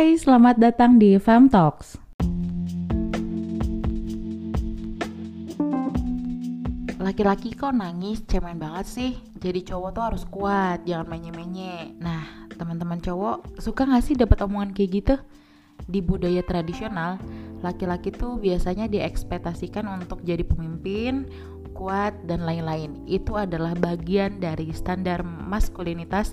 Hai, selamat datang di Fam Talks. Laki-laki kok nangis cemen banget sih? Jadi cowok tuh harus kuat, jangan menye-menye. Nah, teman-teman cowok suka gak sih dapat omongan kayak gitu? Di budaya tradisional, laki-laki tuh biasanya diekspektasikan untuk jadi pemimpin, kuat, dan lain-lain. Itu adalah bagian dari standar maskulinitas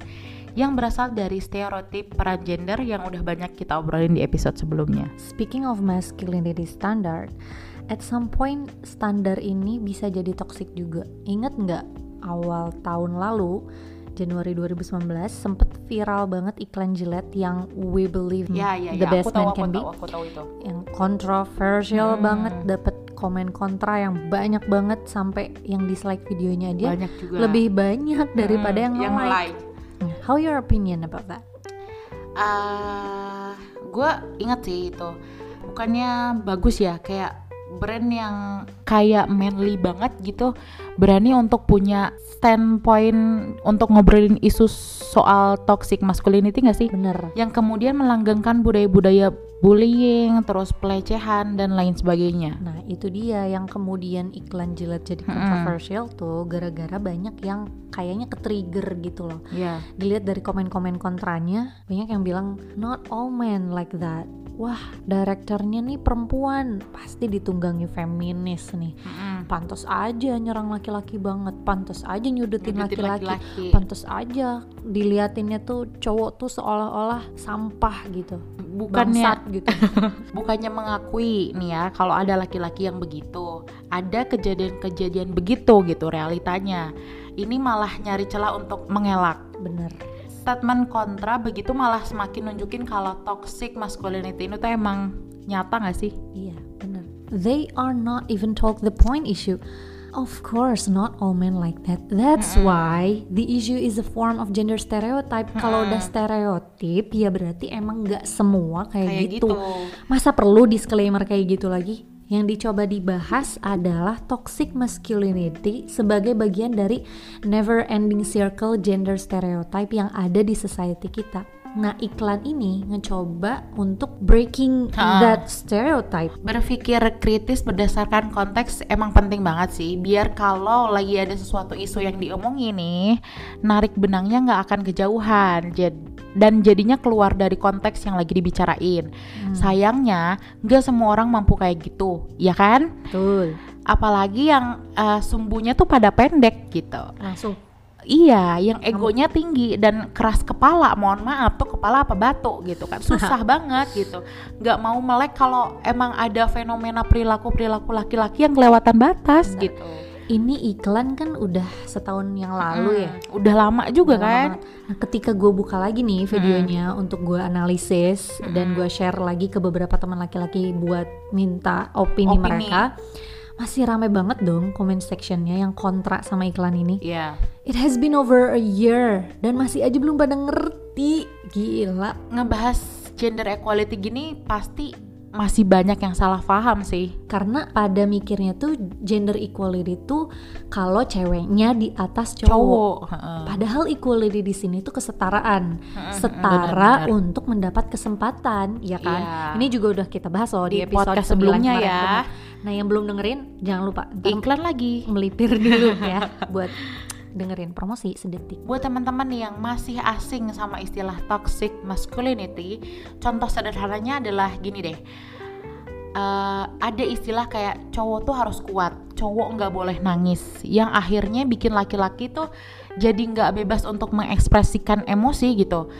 yang berasal dari stereotip peran gender yang udah banyak kita obrolin di episode sebelumnya. Speaking of masculinity standard, at some point standar ini bisa jadi toxic juga. Ingat nggak awal tahun lalu Januari 2019 sempet viral banget iklan Gillette yang We Believe Ya, ya, the ya. best man can tahu, be aku tahu itu. yang kontroversial Hmm. banget dapet komen kontra yang banyak banget sampai yang dislike videonya aja Banyak juga. lebih banyak daripada Hmm, yang, like. like. How your opinion about that? Ah, gue ingat sih itu. Bukannya bagus ya, kayak brand yang kayak manly banget gitu berani untuk punya standpoint untuk ngobrolin isu soal toxic masculinity gak sih? Bener. Yang kemudian melanggengkan budaya-budaya bullying, terus pelecehan dan lain sebagainya. Nah itu dia yang kemudian iklan jilat jadi Mm-mm. controversial tuh gara-gara banyak yang kayaknya ke-trigger gitu loh Iya. Dilihat dari komen-komen kontranya banyak yang bilang not all men like that Wah direkturnya nih perempuan pasti ditunggangi feminis nih. Mm-mm. Pantas aja nyerang laki-laki banget. Pantas aja nyudutin laki-laki. Pantas aja diliatinnya tuh cowok tuh seolah-olah sampah gitu. Bukannya Bangsat gitu. Bukannya mengakui nih ya kalau ada laki-laki yang begitu. Ada kejadian-kejadian begitu gitu realitanya. Ini malah nyari celah untuk mengelak. Bener. Statement kontra begitu malah semakin nunjukin kalau toxic masculinity itu emang nyata gak sih? Iya. They are not even talk the point issue. Of course, not all men like that. That's why the issue is a form of gender stereotype. Kalau udah stereotip, ya berarti emang nggak semua kayak, Kayak gitu. gitu. Masa perlu disclaimer kayak gitu lagi? Yang dicoba dibahas adalah toxic masculinity sebagai bagian dari never ending circle gender stereotype yang ada di society kita. Nah, iklan ini ngecoba untuk breaking Ha. that stereotype. berpikir kritis berdasarkan konteks emang penting banget sih biar kalau lagi ada sesuatu isu yang diomongin nih narik benangnya nggak akan kejauhan Jad- dan jadinya keluar dari konteks yang lagi dibicarain sayangnya nggak semua orang mampu kayak gitu ya kan Betul. apalagi yang eh, sumbunya tuh pada pendek gitu Langsung Iya, yang egonya tinggi dan keras kepala. Mohon maaf tuh kepala apa batu gitu kan. Susah banget gitu. Nggak mau melek kalau emang ada fenomena perilaku-perilaku laki-laki yang kelewatan batas Benar. gitu. ini iklan kan udah setahun yang lalu ya. Hmm, Udah lama juga Udah kan. lama. Nah, ketika gue buka lagi nih videonya untuk gue analisis dan gue share lagi ke beberapa teman laki-laki buat minta opini, Opini. mereka, masih rame banget dong comment sectionnya yang kontra sama iklan ini. Iya. It has been over a year dan masih aja belum pada ngerti. Gila. Ngebahas gender equality gini pasti masih banyak yang salah paham sih. Karena pada mikirnya tuh gender equality tuh kalau ceweknya di atas cowok. Cowok. Padahal equality di sini tuh kesetaraan, setara benar-benar. untuk mendapat kesempatan, ya kan? Iya. Ini juga udah kita bahas loh di, Di episode podcast 9 sebelumnya kemarin, ya. Nah yang belum dengerin jangan lupa Iklan lagi. melipir dulu ya buat dengerin promosi sedetik. Buat teman-teman yang masih asing sama istilah toxic masculinity, contoh sederhananya adalah gini deh. Eh, ada istilah kayak cowok tuh harus kuat, cowok nggak boleh nangis, yang akhirnya bikin laki-laki tuh jadi nggak bebas untuk mengekspresikan emosi gitu,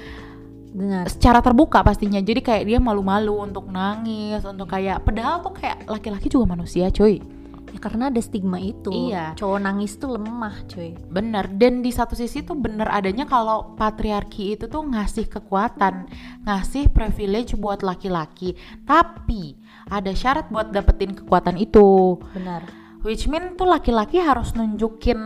Benar. secara terbuka pastinya. Jadi kayak dia malu-malu untuk nangis, untuk kayak, padahal tuh kayak laki-laki juga manusia, cuy. Ya karena ada stigma itu. Iya. Cowok nangis tuh lemah, cuy. Bener, dan di satu sisi tuh bener adanya kalau patriarki itu tuh ngasih kekuatan, ngasih privilege buat laki-laki. Tapi ada syarat buat dapetin kekuatan itu. Benar. Which mean tuh laki-laki harus nunjukin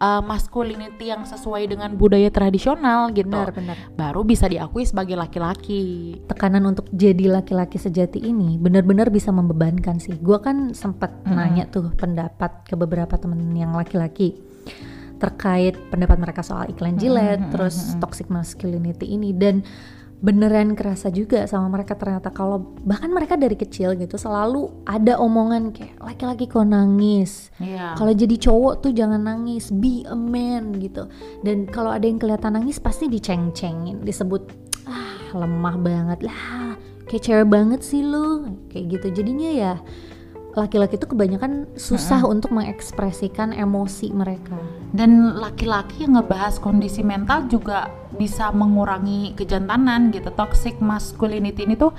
uh, masculinity yang sesuai dengan budaya tradisional gitu. Benar, benar. Baru bisa diakui sebagai laki-laki. tekanan untuk jadi laki-laki sejati ini benar-benar bisa membebankan sih. Gua kan sempat Mm-mm. nanya tuh pendapat ke beberapa temen yang laki-laki terkait pendapat mereka soal iklan Gillette, Mm-mm, terus mm-mm. toxic masculinity ini dan beneran kerasa juga sama mereka ternyata. Kalau bahkan mereka dari kecil gitu selalu ada omongan kayak laki-laki kok nangis? Iya. kalau jadi cowok tuh jangan nangis be a man gitu. Dan kalau ada yang kelihatan nangis pasti diceng-cengin disebut ah lemah banget lah kayak cewek banget sih lu kayak gitu. Jadinya ya laki-laki itu kebanyakan susah untuk mengekspresikan emosi mereka Dan laki-laki yang ngebahas kondisi mental juga bisa mengurangi kejantanan gitu. Toxic masculinity ini tuh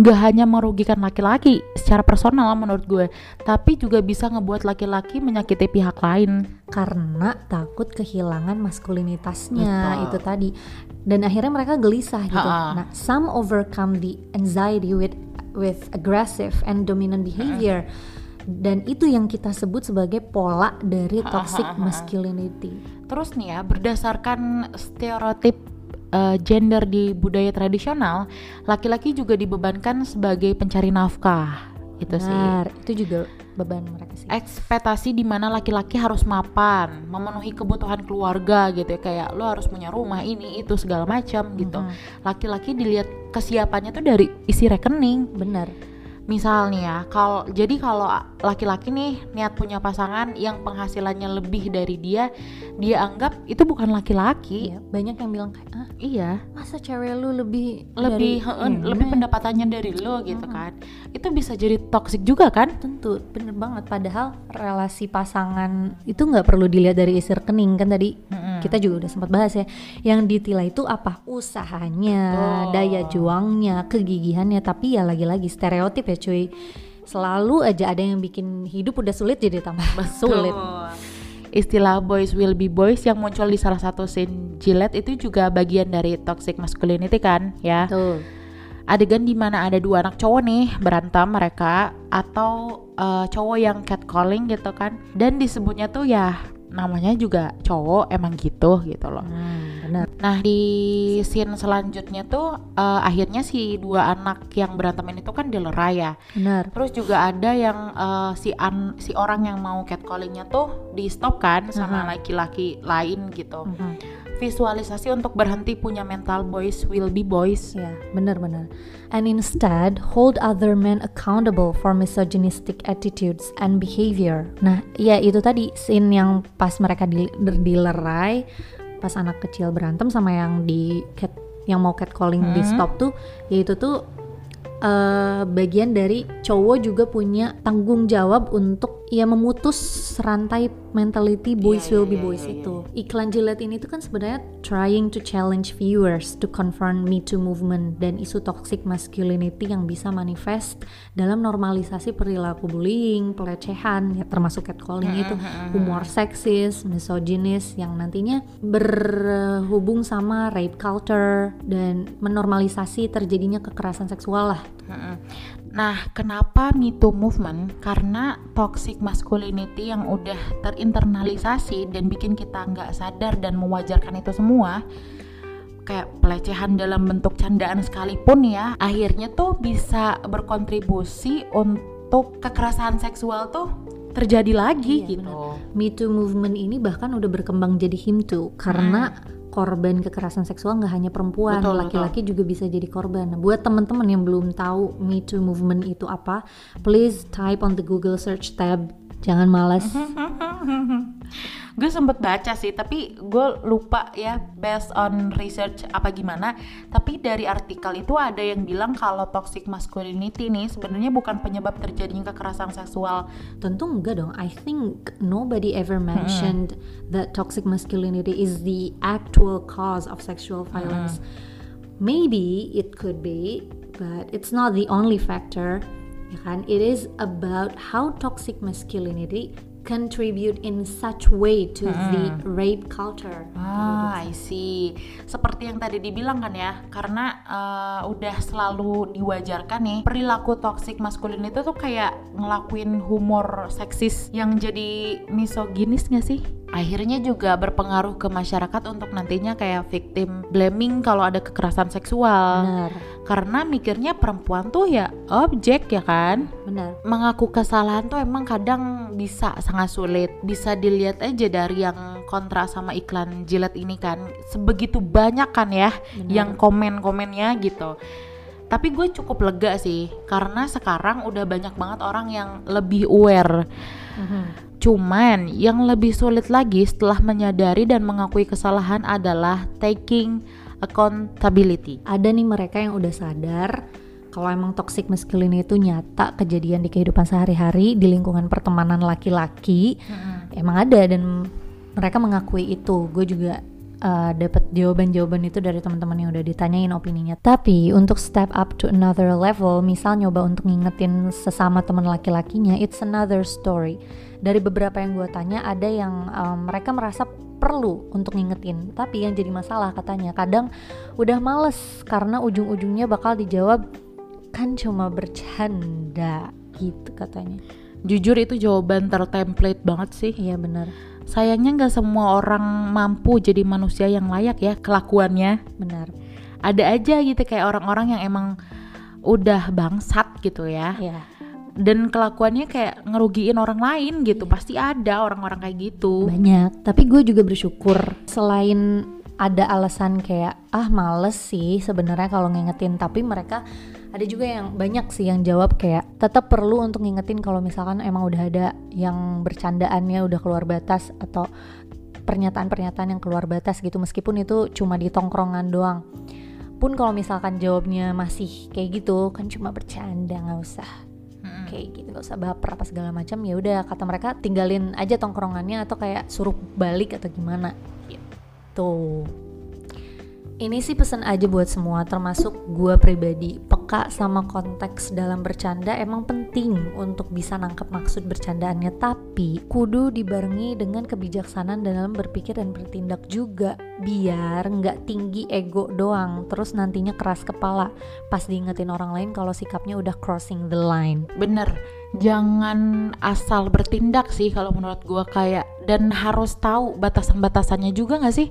nggak hanya merugikan laki-laki secara personal menurut gue, tapi juga bisa ngebuat laki-laki menyakiti pihak lain. karena takut kehilangan maskulinitasnya Betul. itu tadi dan akhirnya mereka gelisah gitu. Ha-ha. Nah, some overcome the anxiety with with aggressive and dominant behavior. Dan itu yang kita sebut sebagai pola dari toxic masculinity. Terus nih ya, berdasarkan stereotip eh, gender di budaya tradisional, laki-laki juga dibebankan sebagai pencari nafkah. Itu sih. Itu juga beban mereka sih. ekspektasi di mana laki-laki harus mapan, memenuhi kebutuhan keluarga gitu ya kayak lo harus punya rumah ini itu segala macam gitu. Laki-laki dilihat kesiapannya tuh dari isi rekening. Benar. Misal nih ya, kalau jadi kalau laki-laki nih niat punya pasangan yang penghasilannya lebih dari dia, dia anggap itu bukan laki-laki. Iya, banyak yang bilang kayak ah, Iya, masa cewek lu lebih lebih dari heeh, ini?" lebih pendapatannya dari lo gitu kan. Itu bisa jadi toxic juga kan? tentu bener banget padahal relasi pasangan itu nggak perlu dilihat dari isi rekening kan tadi kita juga udah sempat bahas ya yang ditilai itu apa usahanya Betul. daya juangnya kegigihannya tapi ya lagi-lagi stereotip ya cuy selalu aja ada yang bikin hidup udah sulit jadi tambah sulit Istilah boys will be boys yang muncul di salah satu scene Gillette itu juga bagian dari toxic masculinity kan ya. Betul. Adegan di mana ada dua anak cowok nih berantem mereka atau eh, cowok yang catcalling gitu kan dan disebutnya tuh ya namanya juga cowok emang gitu gitu loh. Hmm, benar Nah di scene selanjutnya tuh eh, akhirnya si dua anak yang berantem ini tuh kan dilerai ya. benar Terus juga ada yang eh, si an si orang yang mau catcallingnya tuh di stop kan sama laki-laki lain gitu. Mhm. Visualisasi untuk berhenti punya mental boys will be boys. Ya, benar-benar. And instead, hold other men accountable for misogynistic attitudes and behavior. Nah, ya itu tadi scene yang pas mereka di, dilerai, pas anak kecil berantem sama yang di cat, yang mau catcalling di stop tuh, yaitu tuh eh, bagian dari cowok juga punya tanggung jawab untuk ya memutus rantai mentality boys Iya, will iya, be iya, boys iya, itu. Iklan Gillette ini tuh kan sebenarnya trying to challenge viewers to confront Me Too movement dan isu toxic masculinity yang bisa manifest dalam normalisasi perilaku bullying, pelecehan, ya termasuk catcalling itu, humor seksis, misoginis yang nantinya berhubung sama rape culture dan menormalisasi terjadinya kekerasan seksual lah. Nah, kenapa Me Too movement? Karena toxic masculinity yang udah terinternalisasi dan bikin kita nggak sadar dan mewajarkan itu semua kayak pelecehan dalam bentuk candaan sekalipun ya akhirnya tuh bisa berkontribusi untuk kekerasan seksual tuh terjadi lagi Iya, gitu. Me Too movement ini bahkan udah berkembang jadi him too karena korban kekerasan seksual nggak hanya perempuan, Betul, laki-laki juga bisa jadi korban. Nah, buat teman-teman yang belum tahu Me Too movement itu apa, please type on the Google search tab. Jangan malas. gue sempet baca sih tapi gue lupa ya based on research apa gimana tapi dari artikel itu ada yang bilang kalau toxic masculinity nih sebenarnya bukan penyebab terjadinya kekerasan seksual Tentu enggak dong. I think nobody ever mentioned that toxic masculinity is the actual cause of sexual violence. Maybe it could be, but it's not the only factor. Ya kan? It is about how toxic masculinity contribute in such way to the rape culture. Ah, I see. Seperti yang tadi dibilang kan ya, karena eh, udah selalu diwajarkan nih perilaku toxic maskulin itu tuh kayak ngelakuin humor seksis yang jadi misoginis gak sih? Akhirnya juga berpengaruh ke masyarakat untuk nantinya kayak victim blaming kalau ada kekerasan seksual. Benar, Karena mikirnya perempuan tuh ya objek ya kan? benar. mengaku kesalahan tuh emang kadang bisa sangat sulit. Bisa dilihat aja dari yang kontra sama iklan jilat ini kan sebegitu banyak kan ya Benar. yang komen-komennya gitu tapi gue cukup lega sih karena sekarang udah banyak banget orang yang lebih aware Mhm. Cuman yang lebih sulit lagi setelah menyadari dan mengakui kesalahan adalah taking accountability. Ada nih mereka yang udah sadar kalau emang toxic masculinity itu nyata kejadian di kehidupan sehari-hari di lingkungan pertemanan laki-laki. Emang ada dan mereka mengakui itu. Gue juga uh, dapat jawaban-jawaban itu dari teman-teman yang udah ditanyain opininya. Tapi untuk step up to another level misal nyoba untuk ngingetin sesama teman laki-lakinya it's another story. Dari beberapa yang gue tanya ada yang um, mereka merasa perlu untuk ngingetin. Tapi yang jadi masalah katanya kadang udah males karena ujung-ujungnya bakal dijawab kan cuma bercanda gitu katanya jujur itu jawaban tertemplate banget sih. Iya benar. Sayangnya nggak semua orang mampu jadi manusia yang layak ya kelakuannya. Benar. Ada aja gitu kayak orang-orang yang emang udah bangsat gitu ya. Ya dan kelakuannya kayak ngerugiin orang lain gitu. Pasti ada orang-orang kayak gitu. Banyak. Tapi gue juga bersyukur selain ada alasan kayak ah males sih sebenarnya kalau ngingetin tapi mereka ada juga yang banyak sih yang jawab kayak tetap perlu untuk ngingetin kalau misalkan emang udah ada yang bercandaannya udah keluar batas atau pernyataan-pernyataan yang keluar batas gitu meskipun itu cuma di tongkrongan doang. Pun kalau misalkan jawabnya masih kayak gitu kan cuma bercanda nggak usah kayak gitu nggak usah baper apa segala macam ya udah kata mereka tinggalin aja tongkrongannya atau kayak suruh balik atau gimana. Gitu. Ini sih pesan aja buat semua termasuk gua pribadi peka sama konteks dalam bercanda emang penting untuk bisa nangkep maksud bercandaannya. Tapi kudu dibarengi dengan kebijaksanaan dalam berpikir dan bertindak juga biar nggak tinggi ego doang terus nantinya keras kepala. Pas diingetin orang lain kalau sikapnya udah crossing the line. Bener. Jangan asal bertindak sih kalau menurut gua kayak dan harus tahu batasan-batasannya juga nggak sih?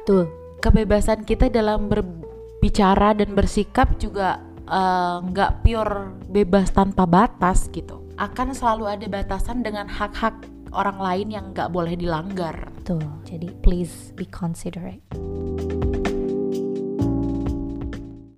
Betul. Kebebasan kita dalam berbicara dan bersikap juga eh, nggak pure bebas tanpa batas gitu. Akan selalu ada batasan dengan hak-hak orang lain yang nggak boleh dilanggar. Tuh, jadi please be considerate.